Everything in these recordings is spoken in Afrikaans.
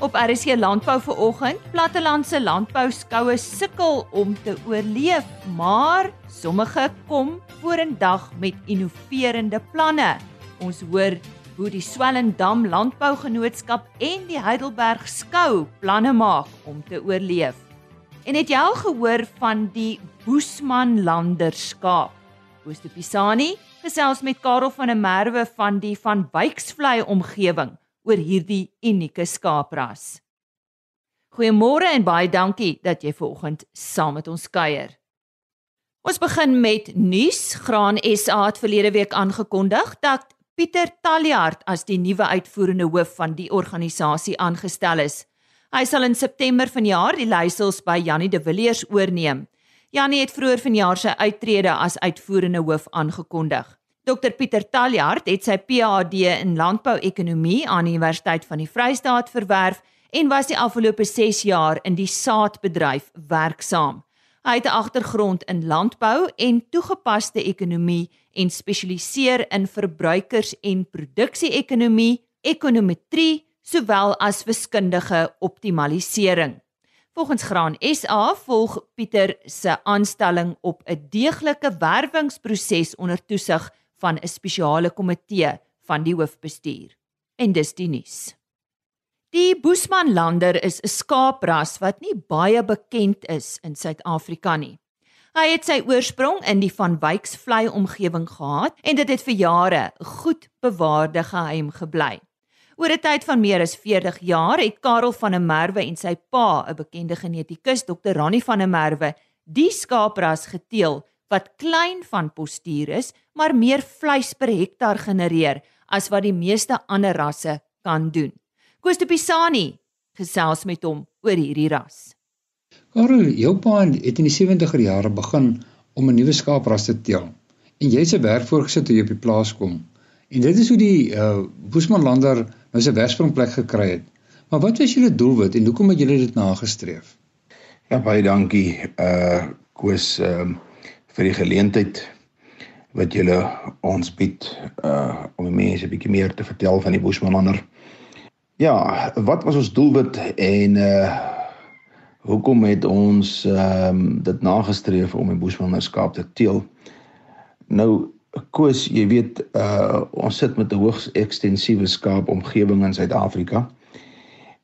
Op RC Landbou vanoggend, plattelandse landbouskoue sukkel om te oorleef, maar sommige kom vorendag met innoverende planne. Ons hoor hoe die Swellendam Landbougenootskap en die Heidelberg Skou planne maak om te oorleef. En het jy al gehoor van die Boesman landerskaap? Ooste Pisani gesels met Karel van der Merwe van die Van Wyksvlei omgewing oor hierdie unieke skaapras. Goeiemôre en baie dankie dat jy vanoggend saam met ons kuier. Ons begin met nuus. Graan SA het verlede week aangekondig dat Pieter Taljaard as die nuwe uitvoerende hoof van die organisasie aangestel is. Hy sal in September vanjaar die leiersels by Janie de Villiers oorneem. Janie het vroeër vanjaar sy uittrede as uitvoerende hoof aangekondig. Dr Pieter Taljaard het sy PhD in landbouekonomie aan die Universiteit van die Vrystaat verwerf en was die afgelope 6 jaar in die saadbedryf werksaam. Hy het 'n agtergrond in landbou en toegepaste ekonomie en spesialiseer in verbruikers- en produksie-ekonomie, ekonometrie sowel as wiskundige optimalisering. Volgens Graan SA volg Pieter se aanstelling op 'n deeglike werwingsproses onder toesig van 'n spesiale komitee van die hoofbestuur. En dis die nuus. Die Boesmanlander is 'n skaapras wat nie baie bekend is in Suid-Afrika nie. Hy het sy oorsprong in die Van Wyks vlei omgewing gehad en dit het vir jare goed bewaarde geheim gebly. Oor 'n tyd van meer as 40 jaar het Karel van der Merwe en sy pa, 'n bekende genetikus, Dr. Ronnie van der Merwe, die skaapras geteel wat klein van postuur is, maar meer vleis per hektaar genereer as wat die meeste ander rasse kan doen. Koos de Pisani gesels met hom oor hierdie ras. Karel, jou pa het in die 70er jare begin om 'n nuwe skaapras te teel. En jy se werk voorgesit toe jy op die plaas kom. En dit is hoe die uh Boesmanlander nou sy werksplek gekry het. Maar wat was julle doelwit en hoekom het julle dit nagestreef? Ja, baie dankie uh Koos ehm uh, vir die geleentheid wat julle ons bied uh om die mense 'n bietjie meer te vertel van die Boesmanlander. Ja, wat was ons doelwit en uh hoekom het ons ehm um, dit nagestreef om die Boesmanlanderskap te teel? Nou Koos, jy weet uh ons sit met 'n hoogs ekstensiewe skaapomgewing in Suid-Afrika.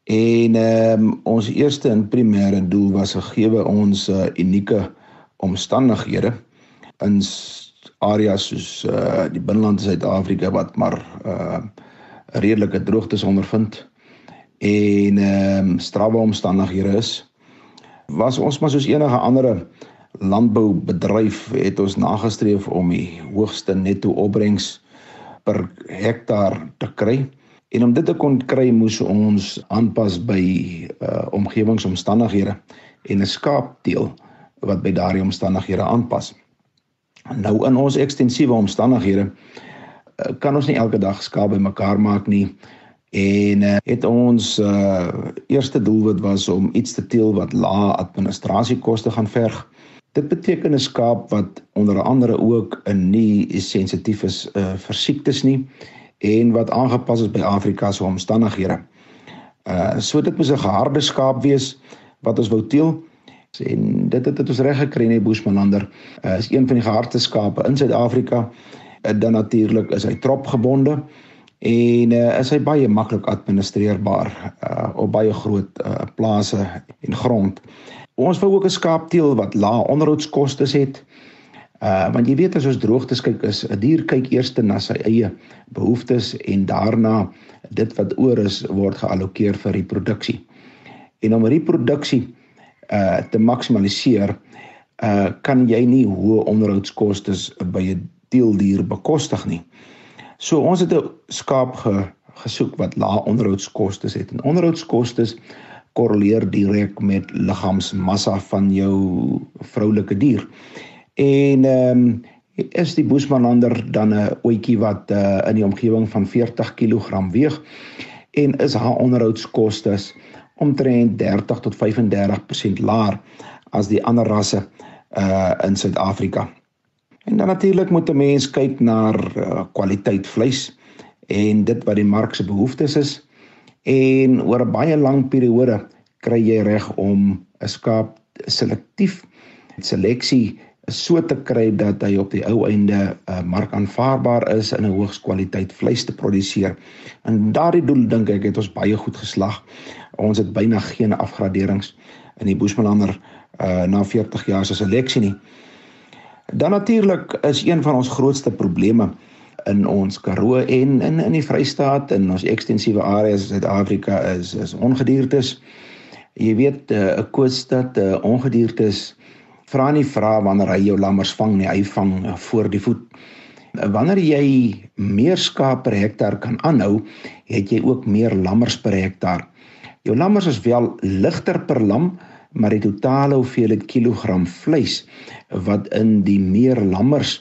En ehm um, ons eerste en primêre doel was gegee ons uh, unieke omstandighede in areas soos uh die binneland Suid-Afrika wat maar uh redelike droogtes ondervind en ehm um, strawwe omstandighede is. Was ons maar soos enige ander landboubedryf het ons nagestreef om die hoogste netto opbrengs per hektaar te kry. En om dit te kon kry moes ons aanpas by uh omgewingsomstandighede en 'n skaapteel wat by daardie omstandighede aanpas. Nou in ons ekstensiewe omstandighede uh, kan ons nie elke dag skaap bymekaar maak nie en uh, het ons uh, eerste doelwit was om iets te teel wat lae administrasiekoste gaan verg. Dit beteken 'n skaap wat onder andere ook 'n nie sensitief is uh, vir siektes nie en wat aangepas is by Afrika se omstandighede. Uh so dit moet 'n geharde skaap wees wat ons wou teel en dit het dit ons reg gekry in die Boesmanlander. Uh is een van die gehardste skape in Suid-Afrika. Uh, dan natuurlik is hy tropgebonde en uh, is hy baie maklik administreerbaar uh op baie groot uh plase en grond. Ons wou ook 'n skaapteel wat lae onderhoudskoste het. Uh want jy weet as ons droogtes kyk is 'n dier kyk eers na sy eie behoeftes en daarna dit wat oor is word geallokeer vir reproduksie. En om reproduksie uh te maksimaliseer uh kan jy nie hoë onderhoudskoste by 'n teeldier bekostig nie. So ons het 'n skaap ge, gesoek wat lae onderhoudskoste het en onderhoudskoste korreleer direk met liggaamsmassa van jou vroulike dier. En ehm um, is die Boesmanlander dan 'n oetjie wat uh, in die omgewing van 40 kg weeg en is haar onderhoudskoste omtrent 30 tot 35% laer as die ander rasse uh in Suid-Afrika. En dan natuurlik moet 'n mens kyk na uh, kwaliteit vleis en dit wat die mark se behoeftes is En oor 'n baie lang periode kry jy reg om 'n skaap selektief seleksie so te kry dat hy op die ou einde uh, markaanvaarbaar is en 'n hoogs kwaliteit vleis te produseer. En daardie doel dink ek het ons baie goed geslag. Ons het byna geen afgraderings in die Boesmanlander uh na 40 jaar se seleksie nie. Dan natuurlik is een van ons grootste probleme in ons Karoo en in in die Vrystaat en ons ekstensiewe areas in Suid-Afrika is is ongediertes. Jy weet eh, 'n uh, koetsstad uh, ongediertes vra nie vra wanneer hy jou lammers vang nie, hy vang uh, voor die voet. Wanneer jy meer skaap per hektaar kan aanhou, het jy ook meer lammers per hektaar. Jou lammers is wel ligter per lam, maar die totale hoeveelheid kilogram vleis wat in die meer lammers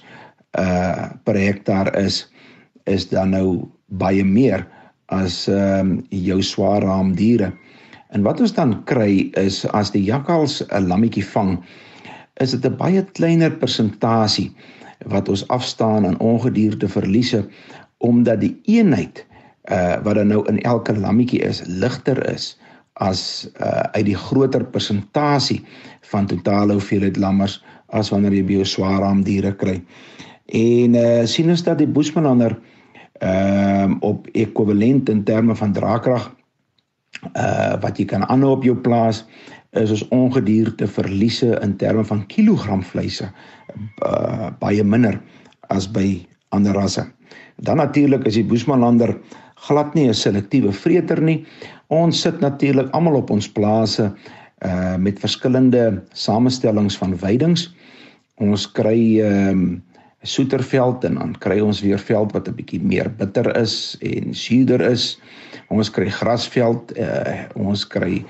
uh per hektaar is is dan nou baie meer as ehm um, jou swaar raamdiere. En wat ons dan kry is as die jakkals 'n lammetjie vang, is dit 'n baie kleiner persentasie wat ons afstaan aan ongedierte verliese omdat die eenheid uh wat dan nou in elke lammetjie is ligter is as uh uit die groter persentasie van totale hoeveelheid lammers as wanneer jy bio swaar raamdiere kry. En uh sien ons dat die Boesmanander ehm uh, op ekwivalent in terme van draagkrag uh wat jy kan aanhou op jou plaas is ons ongedierte verliese in terme van kilogram vleise uh, baie minder as by ander rasse. Dan natuurlik is die Boesmanlander glad nie 'n selektiewe vreter nie. Ons sit natuurlik almal op ons plase uh met verskillende samestellings van weidings. Ons kry ehm um, soeterveld en dan kry ons weer veld wat 'n bietjie meer bitter is en suurder is. Ons kry grasveld, uh, ons kry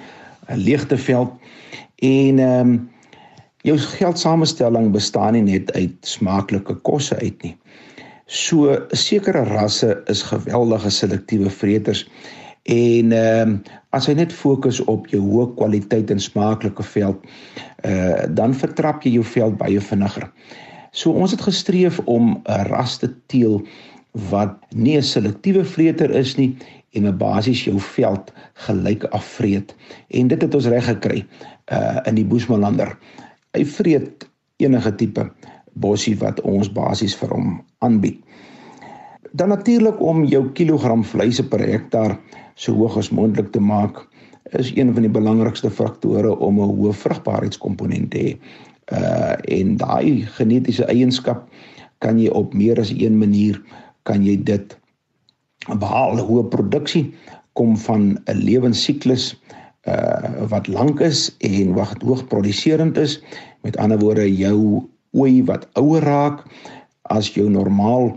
'n leegteveld en ehm um, jou geldsamestelling bestaan nie net uit smaaklike kosse uit nie. So sekere rasse is geweldige selektiewe vreters en ehm um, as jy net fokus op jou hoë kwaliteit en smaaklike veld, uh dan vertrap jy jou veld baie vinniger. So ons het gestreef om 'n ras te teel wat nie 'n selektiewe vreter is nie en 'n basies jou veld gelyk afvreet. En dit het ons reg gekry uh in die Boesmanlander. Hy vreet enige tipe bossie wat ons basies vir hom aanbied. Dan natuurlik om jou kilogram vleis per hektaar so hoog as moontlik te maak is een van die belangrikste faktore om 'n hoë vrugbaarheidskomponent te hê. Uh en daai genetiese eienskap kan jy op meer as een manier kan jy dit behaal hoë produksie kom van 'n lewensiklus uh wat lank is en wat hoog produserend is. Met ander woorde jou ooi wat ouer raak as jou normaal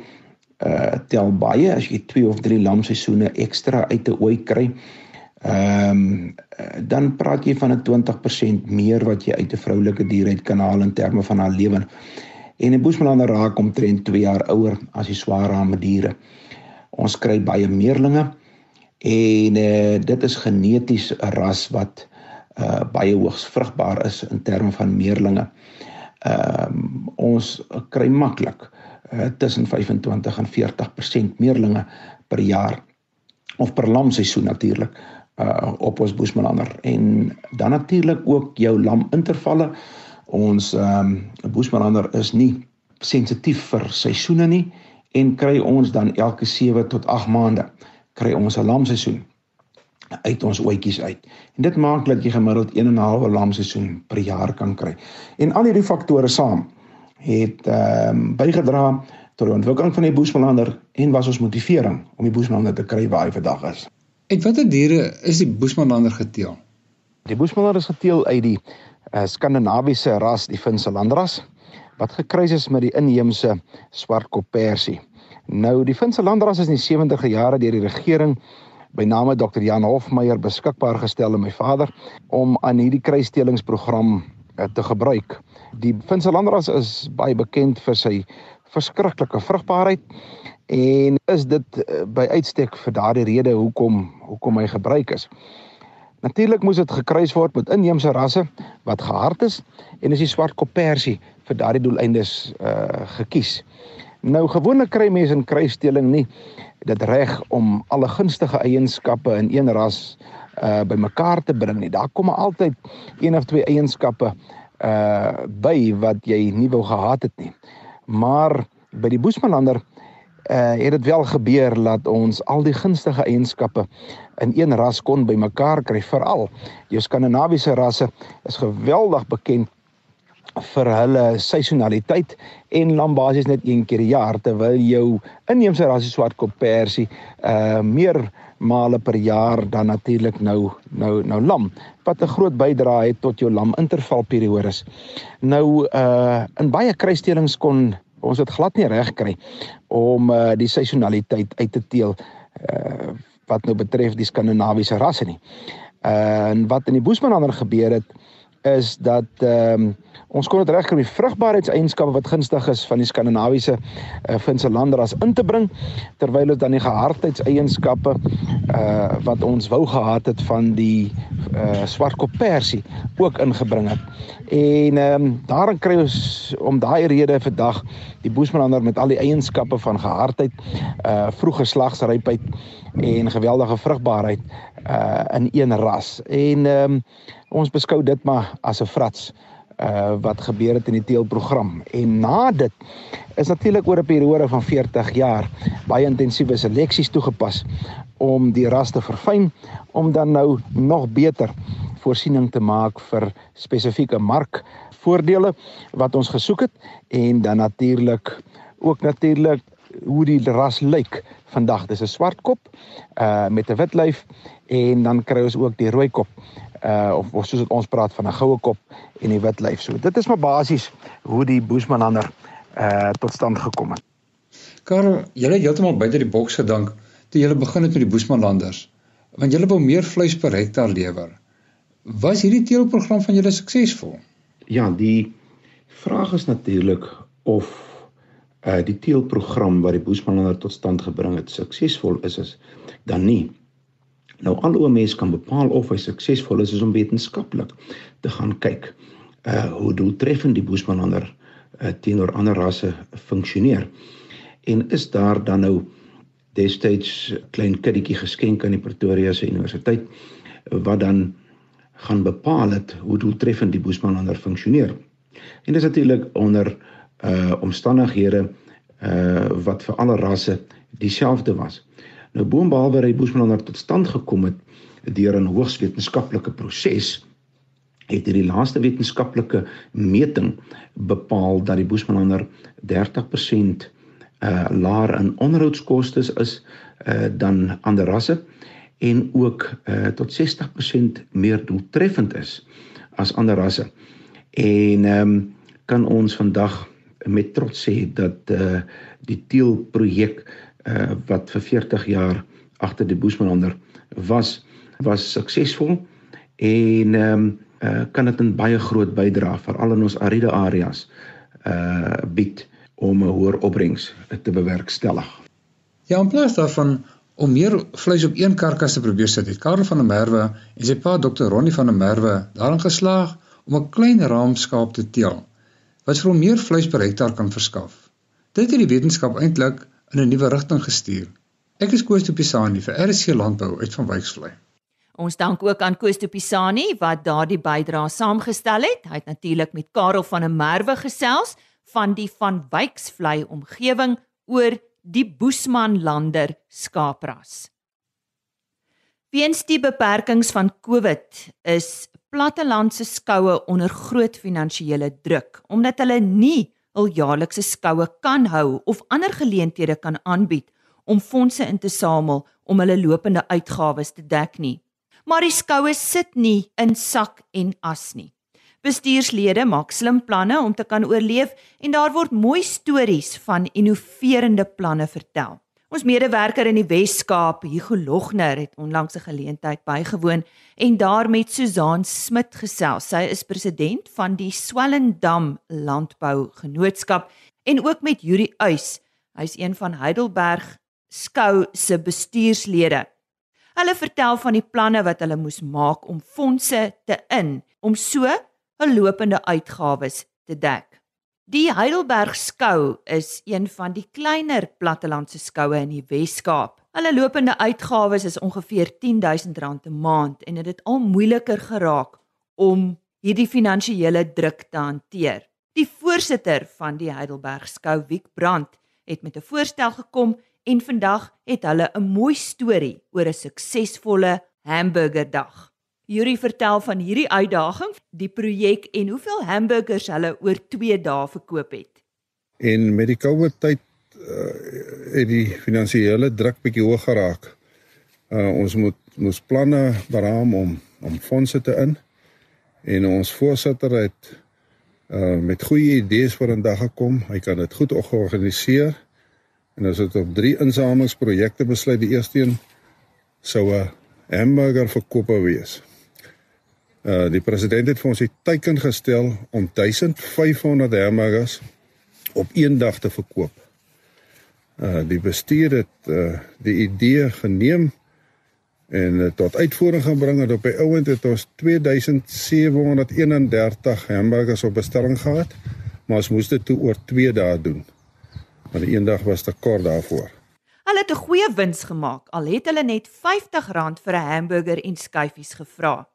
uh tel baie as jy 2 of 3 lamseisoene ekstra uit 'n ooi kry. Ehm um, dan praat jy van 'n 20% meer wat jy uit 'n vroulike dier uit kan haal in terme van haar lewe. En 'n boesmelander raak omtrent 2 jaar ouer as die swaarrame diere. Ons kry baie meerlinge en uh dit is geneties 'n ras wat uh baie hoogs vrugbaar is in terme van meerlinge. Ehm um, ons kry maklik uh, tussen 25 en 40% meerlinge per jaar of per lamseisoen natuurlik uh op ons boesmanander en dan natuurlik ook jou lam intervalle ons ehm um, boesmanander is nie sensitief vir seisoene nie en kry ons dan elke 7 tot 8 maande kry ons 'n lamseisoen uit ons oetjies uit. En dit maak dat jy gemiddeld 1 en 'n half lamseisoen per jaar kan kry. En al hierdie faktore saam het ehm um, bygedra tot die ontwikkeling van die Boesmanlander en was ons motivering om die Boesmanlander te kry waar hy vandag is. Uit watter diere is die Boesmanlander geteel? Die Boesmanlander is geteel uit die uh, Skandinawiese ras, die Finselandras, wat gekruis is met die inheemse swartkop persie. Nou die Finselandras is in die 70e jare deur die regering by name Dr. Jan Hofmeyer beskikbaar gestel aan my vader om aan hierdie kruisstelingsprogram uh, te gebruik. Die Finse landras is baie bekend vir sy verskriklike vrugbaarheid en is dit uh, by uitstek vir daardie rede hoekom hoekom hy gebruik is. Natuurlik moes dit gekruis word met inheemse rasse wat gehard is en is die swart koppersie vir daardie doeleindes uh gekies. Nou gewoonlik kry mense in kruisstelling nie dit reg om alle gunstige eienskappe in een ras uh bymekaar te bring nie. Daar kom altyd een of twee eienskappe uh by wat jy nie wou gehad het nie. Maar by die Boesmanlander uh het dit wel gebeur dat ons al die gunstige eienskappe in een ras kon bymekaar kry. Veral jou skandinawiese rasse is geweldig bekend vir hulle seisonaliteit en lam basies net een keer per jaar terwyl jou inheemse rasse swartkop persie uh meer male per jaar dan natuurlik nou nou nou lam wat 'n groot bydrae het tot jou lam intervalperiodes. Nou uh in baie kruisstelings kon ons dit glad nie reg kry om uh die seisonaliteit uit te teel uh wat nou betref die skandinawiese rasse nie. Uh en wat in die Boesmanander gebeur het is dat ehm um, ons kon dit regkry om die vrugbaarheidseienskappe wat gunstig is van die skandinawiese uh, finse landras in te bring terwyl dit dan die gehardheidseienskappe uh wat ons wou gehad het van die uh swartkop persie ook ingebring het. En ehm um, daarin kry ons om daai rede vandag die boesmanander met al die eienskappe van gehardheid, uh vroeë geslagsrypheid en geweldige vrugbaarheid uh in een ras. En ehm um, ons beskou dit maar as 'n frats uh wat gebeur het in die teelprogram. En na dit is natuurlik oor 'n periode van 40 jaar baie intensiewe seleksies toegepas om die ras te verfyn om dan nou nog beter voorsiening te maak vir spesifieke markvoordele wat ons gesoek het en dan natuurlik ook natuurlik hoe die ras lyk vandag. Dis 'n swart kop uh met 'n wit lyf en dan kry ons ook die rooi kop uh of, of soos ons praat van 'n goue kop en die wit lyf. So dit is maar basies hoe die Boesmanlander uh tot stand gekom het. Karel, het heeltemal buite die boks gedink toe jy begin het met die Boesmanlanders. Want jy wou meer vleis per hektaar lewer. Was hierdie teelprogram van julle suksesvol? Ja, die vraag is natuurlik of uh die teelprogram wat die Boesmanlander tot stand gebring het suksesvol is is dan nie. Nou al hoe mense kan bepaal of hy suksesvol is is om wetenskaplik te gaan kyk uh hoe doeltreffend die Boesmanlander uh, teenoor ander rasse funksioneer. En is daar dan nou destyds klein kindertjie geskenk aan die Pretoria se Universiteit wat dan gaan bepaal het hoe doeltreffend die Boesmanlander funksioneer. En dit is natuurlik onder uh omstandighede uh wat vir alle rasse dieselfde was. Nou boonbehalwe hy Boesmanlander tot stand gekom het deur 'n hoogs wetenskaplike proses het hierdie laaste wetenskaplike meting bepaal dat die Boesmanlander 30% uh laer in onderhoudskoste is uh dan ander rasse en ook uh tot 60% meer doeltreffend is as ander rasse. En ehm um, kan ons vandag met trots sê dat uh die teel projek uh wat vir 40 jaar agter die Boesmanlander was was suksesvol en ehm um, uh kan dit 'n baie groot bydrae veral in ons ariede areas uh bied om 'n hoër opbrengs te bewerkstellig. Ja, in plaas daarvan om meer vleis op een karkas te probeer sit, het Karel van der Merwe en sy pa Dr. Ronnie van der Merwe daarin geslaag om 'n klein raamskaap te teel wat vir hom meer vleis per hektaar kan verskaf. Dit het die wetenskap eintlik in 'n nuwe rigting gestuur. Ek is Koos de Pisani vir RC Landbou uit van Wyksvlei. Ons dank ook aan Koos de Pisani wat daardie bydrae saamgestel het. Hy het natuurlik met Karel van der Merwe gesels van die van Wyksvlei omgewing oor die Boesmanlander skaapras. Weens die beperkings van COVID is plattelandse skoue onder groot finansiële druk omdat hulle nie hul jaarlikse skoue kan hou of ander geleenthede kan aanbied om fondse in te samel om hulle lopende uitgawes te dek nie. Maar die skoue sit nie in sak en as nie. Bestuurslede maak slim planne om te kan oorleef en daar word mooi stories van innoverende planne vertel. Ons medewerker in die Wes-Kaap, Hugo Logner, het onlangs 'n geleentheid bygewoon en daar met Susan Smit gesels. Sy is president van die Swellendam Landbou Genootskap en ook met Yuri Uys. Hy's een van Heidelberg Skou se bestuurslede. Hulle vertel van die planne wat hulle moes maak om fondse te in om so 'n lopende uitgawes te dek. Die Heidelberg skou is een van die kleiner plattelandse skoue in die Wes-Kaap. Hulle lopende uitgawes is ongeveer R10000 'n maand en dit het al moeiliker geraak om hierdie finansiële druk te hanteer. Die voorsitter van die Heidelberg skou, Wiek Brandt, het met 'n voorstel gekom en vandag het hulle 'n mooi storie oor 'n suksesvolle hamburgerdag. Yuri vertel van hierdie uitdaging, die projek en hoeveel hamburgers hulle oor 2 dae verkoop het. En met die COVID tyd uh, het die finansiële druk bietjie hoog geraak. Uh, ons moet moes planne beraam om om fondse te in en ons voorsitter het uh met goeie idees vir 'n dag gekom. Hy kan dit goed georganiseer. En ons het op drie insamelingsprojekte besluit. Die eerste een sou 'n hamburger verkoop wees. Uh die president het vir ons die teiken gestel om 1500 hamburgers op een dag te verkoop. Uh die bestuur het uh die idee geneem en uh, tot uitvoering gebring het. Op die ouend het ons 2731 hamburgers op bestelling gehad maar ons moes dit toe oor 2 dae doen. Want die een dag was te kort daarvoor. Hulle het 'n goeie wins gemaak al het hulle net R50 vir 'n hamburger en skyfies gevra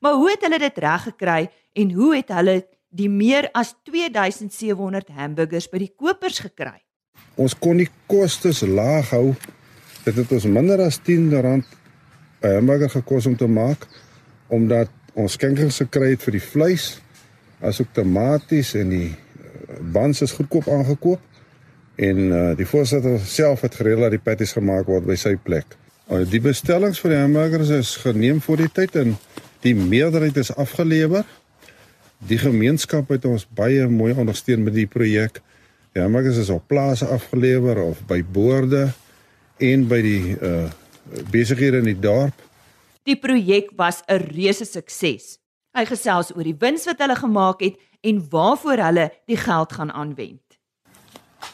maar hoe het hulle dit reg gekry en hoe het hulle die meer as 2700 hamburgers by die kopers gekry? Ons kon die kostes laag hou. Dit het ons minder as R10 'n hamburger gekos om te maak omdat ons skenkings gekry het vir die vleis asook tomaties en die eh, buns is goedkoop aangekoop. En uh, die voorsitter self het gereël dat die patties gemaak word by sy plek. Uh, die bestellings vir die hamburgers is geneem voor die tyd en die meerderheid is afgelewer. Die gemeenskap het ons baie mooi ondersteun met die projek. Die hamburgers is op plase afgelewer of by boorde en by die uh besighede in die dorp. Die projek was 'n reuse sukses. Hy gesels oor die wins wat hulle gemaak het en waarvoor hulle die geld gaan aanwend.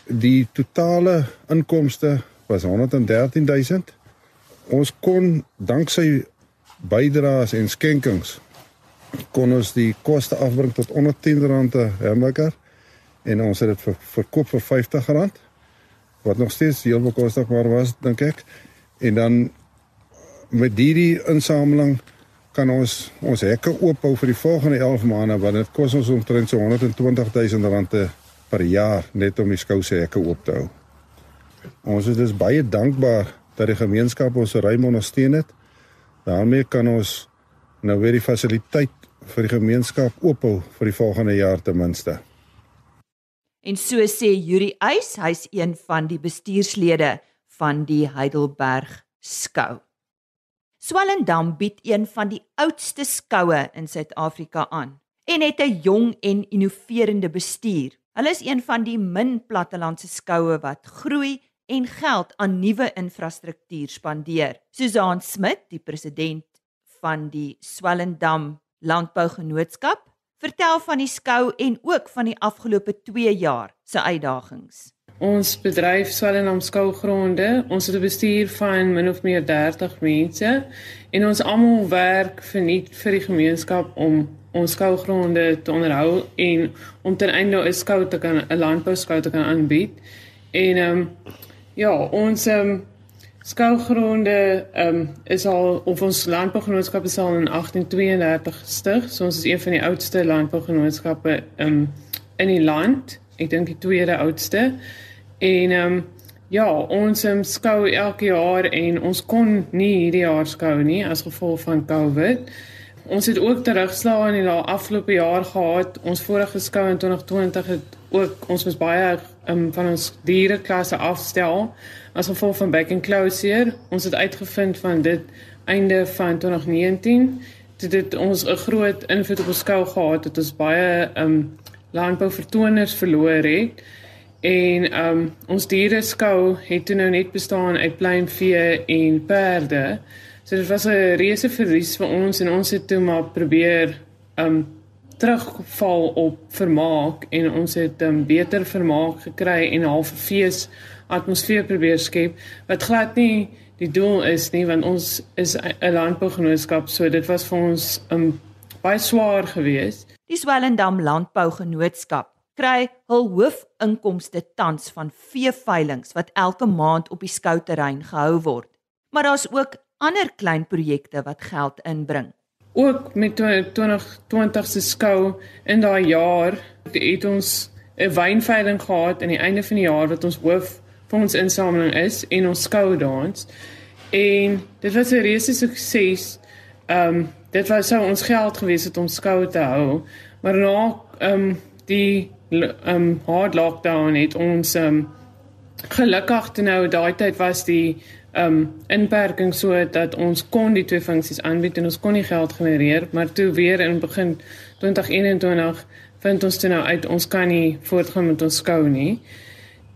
Die totale inkomste was 113000. Ons kon danksy bydraes en skenkings kon ons die koste afbring tot onder R10 'n hamburger en ons het dit ver, verkoop vir R50 wat nog steeds heel bekostigbaar was dink ek en dan met hierdie insameling kan ons ons hekke oophou vir die volgende 11 maande want dit kos ons omtrent so 120 000 rande per jaar net om die skou se hekke oop te hou. Ons is dus baie dankbaar dat die gemeenskap ons so ruim ondersteun het. Daarmee kan ons nou weer die fasiliteit vir die gemeenskap oophou vir die volgende jaar ten minste. En so sê Yuri Eis, hy's een van die bestuurslede van die Heidelberg skou. Swellendam bied een van die oudste skoue in Suid-Afrika aan en het 'n jong en innoverende bestuur. Hulle is een van die min plattelandse skoue wat groei en geld aan nuwe infrastruktuur spandeer. Susan Smit, die president van die Swellendam Landbougenootskap, vertel van die skou en ook van die afgelope 2 jaar se uitdagings. Ons bedryf Swellendam skougronde. Ons het 'n bestuur van min of meer 30 mense en ons almal werk verniet vir die gemeenskap om ons skougronde te onderhou en om ten einde 'n skou te kan 'n landbouskou te kan aanbied. En ehm um, ja, ons ehm um, skougronde ehm um, is al of ons landbougenootskap is al in 1832 gestig. So ons is een van die oudste landbougenootskappe ehm um, in die land. Ek dink die tweede oudste. En ehm um, ja, ons um, skou elke jaar en ons kon nie hierdie jaar skou nie as gevolg van COVID. Ons het ook terugslag in die afgelope jaar gehad. Ons vorige skou in 2020 het ook ons was baie um, van ons diereklasse afstel as gevolg van back and closure. Ons het uitgevind van dit einde van 2019 dit het ons 'n groot invloed op ons skou gehad. Dit is baie ehm um, landbouvertoners verloor het. En um ons diereskou het toe nou net bestaan uit pluimvee en perde. So dit was 'n reuse verlies vir ons en ons het toe maar probeer um terugval op vermaak en ons het um beter vermaak gekry en 'n half fees atmosfeer probeer skep wat glad nie die doel is nie want ons is 'n landbougenootskap so dit was vir ons um baie swaar geweest. Die Swellendam Landbougenootskap kry hul hoofinkomste tans van veeveilings wat elke maand op die skouterrein gehou word. Maar daar's ook ander klein projekte wat geld inbring. Ook met 2020 se skou in daai jaar het ons 'n wynveiling gehad aan die einde van die jaar wat ons hoof van ons insameling is en ons skou dans. En dit was 'n reuse sukses. Ehm um, dit was sou ons geld gewees het om skou te hou, maar na ehm um, die ehm um, hard lockdown het ons ehm um, gelukkig te nou daai tyd was die um inperking so dat ons kon die twee funksies aanbied en ons kon nie geld genereer maar toe weer in begin 2021 vind ons toe nou uit ons kan nie voortgaan met ons skou nie.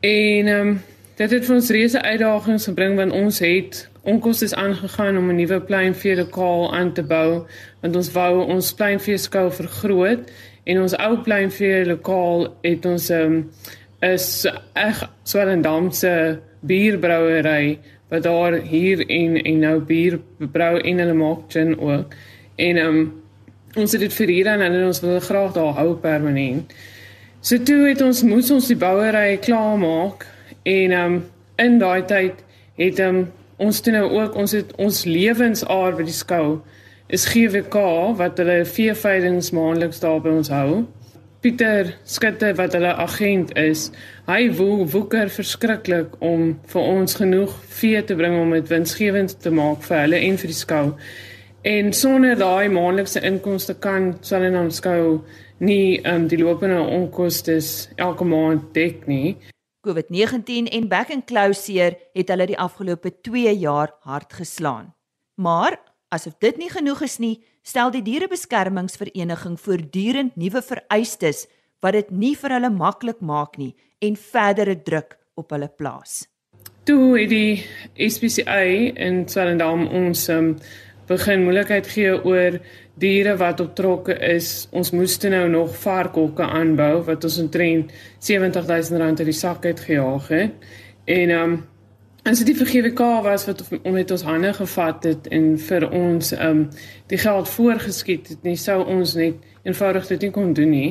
En um dit het vir ons reuse uitdagings gebring want ons het onkoste aangegaan om 'n nuwe pleinvee lokaal aan te bou want ons wou ons pleinvee skou vergroot en ons ou pleinvee lokaal het ons um is eg Swellendam se bierbrouery wat daar hier en en nou bier brou en hulle maak gin ook. En ehm um, ons het dit vir hier en hulle ons wil graag daar hou permanent. So toe het ons moes ons die bouery klaar maak en ehm um, in daai tyd het ehm um, ons toe nou ook ons het ons lewensaar by die skou is GWK wat hulle veeveilings maandeliks daar by ons hou. Pieter Skutte wat hulle agent is, hy wo woeker verskriklik om vir ons genoeg vee te bring om dit winsgewend te maak vir hulle en vir die skou. En sonder daai maandelikse inkomste kan Salenam skou nie um, die lopende onkoste elke maand dek nie. COVID-19 en back and closure het hulle die afgelope 2 jaar hard geslaan. Maar asof dit nie genoeg is nie, stel die dierebeskermingsvereniging voortdurend nuwe vereistes wat dit nie vir hulle maklik maak nie en verdere druk op hulle plaas. Toe het die SPCA in Swellendam ons um, begin moeilikheid gee oor diere wat op trokke is. Ons moes toe nou nog varkhokke aanbou wat ons omtrent R70000 uit die sak het gejaag het. En um En so die vergewe K was wat om met ons hande gevat het en vir ons ehm um, die geld voorgeskiet het, nie sou ons net eenvoudig dit nie kon doen nie.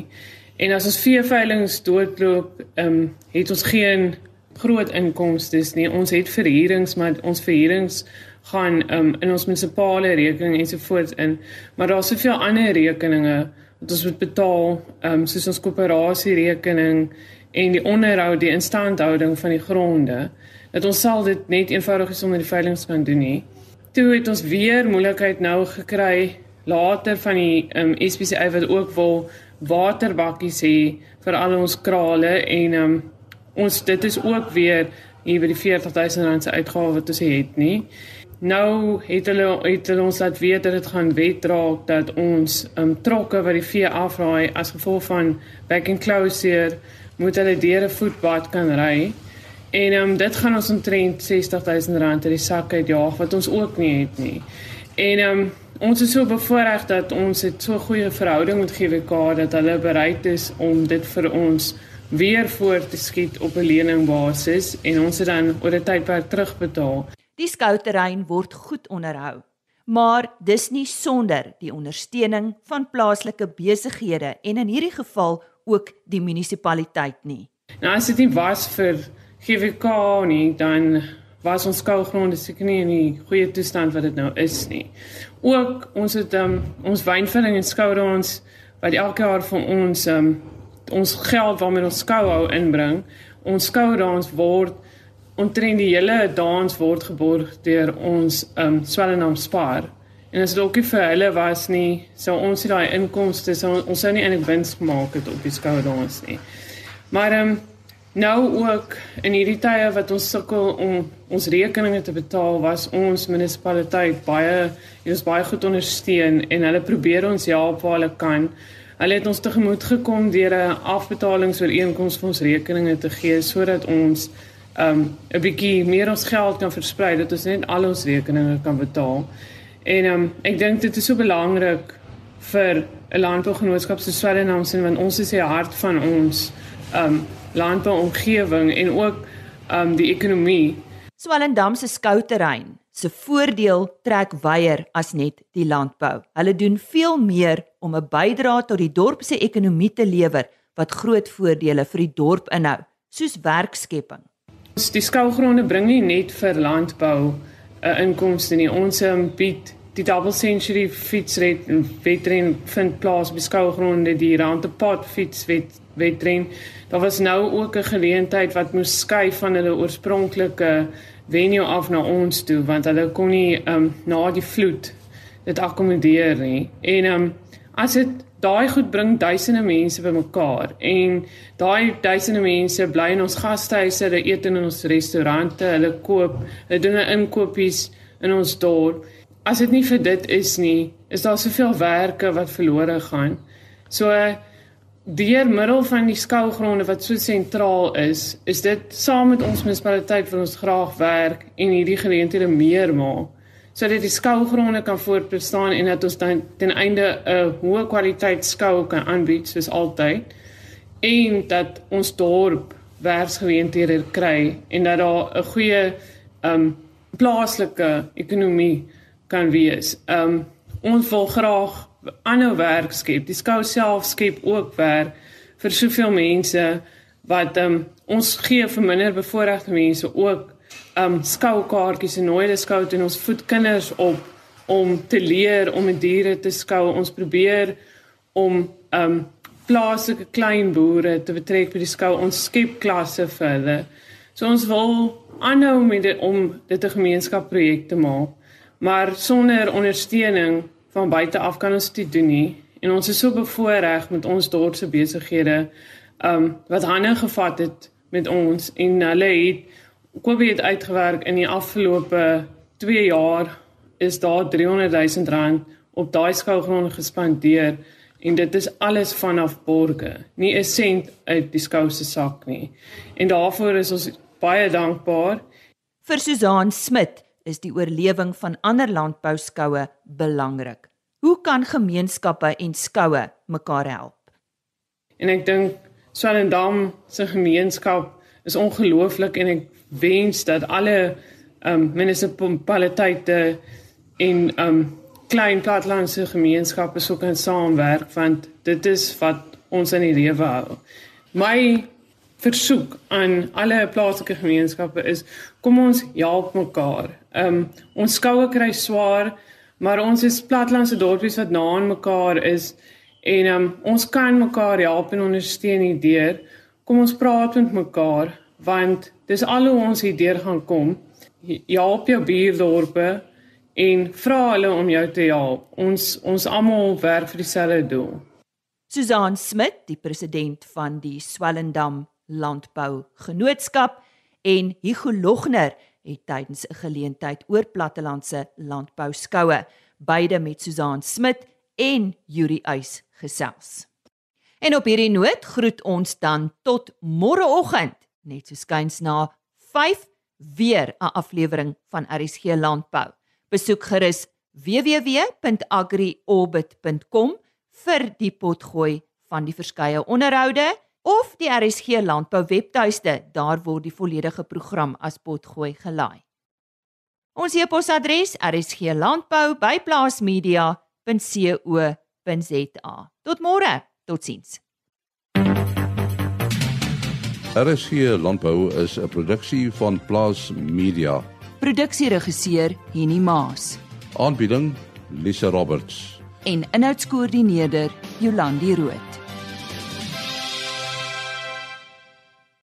En as ons veeveilings doodloop, ehm um, het ons geen groot inkomste nie. Ons het verhuurings, maar ons verhuurings gaan ehm um, in ons munisipale rekening ensovoorts in, maar daar's soveel ander rekeninge wat ons moet betaal, ehm um, soos ons koöperasie rekening en die onderhoud, die instandhouding van die gronde dat ons sal dit net eenvoudig sonder die veilinge kan doen nie. Toe het ons weer moeilikheid nou gekry later van die um, ehm, SPCA wat ook wil waterbakkies hê vir al ons krale en um, ons dit is ook weer hier by die 40000 rand se uitgawe wat ons het nie. Nou het hulle het hulle ons laat weet dat dit gaan wet raak dat ons um, trokke wat die vee afraai as gevolg van back and closure moet hulle deur 'n voetpad kan ry. En ehm um, dit gaan ons omtrent R60000 in die sak uitjaag wat ons ook nie het nie. En ehm um, ons is so bevoorreg dat ons het so 'n goeie verhouding met GWK dat hulle bereid is om dit vir ons weer voor te skiet op 'n leningbasis en ons het dan oor 'n tydperk terugbetaal. Die skouterrein word goed onderhou. Maar dis nie sonder die ondersteuning van plaaslike besighede en in hierdie geval ook die munisipaliteit nie. Nou as dit nie was vir GWK nie, dan was ons skoolgronde seker nie in die goeie toestand wat dit nou is nie. Ook ons het um, ons wynvulling en skoude ons wat elke jaar van ons um, ons geld waarmee ons skou hou inbring. Ons skoude ons word omtrent die hele dans word geborg deur ons um, Swellenham Spar. En as dit ook vir hulle was nie, sou ons nie daai inkomste sou ons sou nie eintlik wins gemaak het op die skoude ons nie. Maar ehm um, Nou ook in hierdie tye wat ons sukkel om ons rekeninge te betaal, was ons munisipaliteit baie ons baie goed ondersteun en hulle probeer ons help waar hulle kan. Hulle het ons tegemoet gekom deur 'n afbetalingsooreenkoms vir ons rekeninge te gee sodat ons um 'n bietjie meer ons geld kan versprei dat ons net al ons rekeninge kan betaal. En um ek dink dit is so belangrik vir 'n landbougenootskap soos Swellendamse want ons is die hart van ons um landbouomgewing en ook um die ekonomie. Swellendam se skouterrein se voordeel trek wyer as net die landbou. Hulle doen veel meer om 'n bydrae tot die dorp se ekonomie te lewer wat groot voordele vir die dorp inhou, soos werkskepping. Die skougronde bring nie net vir landbou 'n uh, inkomste nie. Ons um, bied die Double Century fietsred wedren vind plaas op die skougronde, die Randepad fietswed wedren. Daar was nou ook 'n geleentheid wat moes skuif van hulle oorspronklike venue af na ons toe want hulle kon nie um, na die vloed dit akkommodeer nie. En um, as dit daai goed bring duisende mense bymekaar en daai duisende mense bly in ons gastehuise, hulle eet in ons restaurante, hulle koop, hulle doen 'n inkopies in ons dorp as dit nie vir dit is nie, is daar soveel werke wat verlore gaan. So deur middel van die skougronde wat so sentraal is, is dit saam met ons munisipaliteit vir ons graag werk en hierdie geleenthede meer maak sodat die skougronde kan voortbestaan en dat ons dan ten einde 'n hoë kwaliteit skou kan aanbied soos altyd en dat ons dorp werksgeleenthede kry en dat daar 'n goeie um plaaslike ekonomie kan wees. Um ons wil graag aanhou werk skep. Die skou self skep ook werk vir soveel mense wat um ons gee vir minder bevoorregte mense ook um skoukaartjies en nooi hulle skou en ons voed kinders op om te leer om met diere te skou. Ons probeer om um plaaslike klein boere te betrek by die skou. Ons skep klasse vir hulle. So ons wil aanhou met dit om dit 'n gemeenskapsprojek te maak. Maar sonder ondersteuning van buite af kan ons dit doen nie. En ons is so bevoorreg met ons dorp se besighede um wat hande gevat het met ons en hulle het Kobie het uitgewerk in die afgelope 2 jaar is daar 300 000 rand op daai skougrond gespandeer en dit is alles vanaf borge nie 'n sent uit die skou se sak nie en daarvoor is ons baie dankbaar vir Susan Smit is die oorlewing van ander landbouskoue belangrik. Hoe kan gemeenskappe en skoue mekaar help? En ek dink Swellendam se gemeenskap is ongelooflik en ek wens dat alle um munisipaliteite en um klein plattelandse gemeenskappe sou kan saamwerk want dit is wat ons in die lewe hou. My versoek aan alle plaaslike gemeenskappe is kom ons help mekaar. Ehm um, ons skoue kry swaar, maar ons is platlandse dorpies wat na aan mekaar is en ehm um, ons kan mekaar help en ondersteun hierdeur. Kom ons praat met mekaar want dis al hoe ons hierdeur gaan kom. Help jou buurdorpe en vra hulle om jou te help. Ons ons almal werk vir dieselfde doel. Susan Smit, die president van die Swellendam Landbou Genootskap en Hugo Logner het tydens 'n geleentheid oor plattelandse landbou skoue beide met Susan Smit en Yuri Uys gesels. En op hierdie noot groet ons dan tot môreoggend net so skuins na 5 weer 'n aflewering van RSG Landbou. Besoek gerus www.agriorbit.com vir die potgooi van die verskeie onderhoude of die RSG Landbou webtuiste, daar word die volledige program as potgooi gelaai. Ons e-posadres rsglandbou@plaasmedia.co.za. Tot môre, totsiens. RSG Landbou is 'n produksie van Plaas Media. Produksieregisseur Henny Maas. Aanbieding Lisa Roberts. En inhoudskoördineerder Jolandi Root.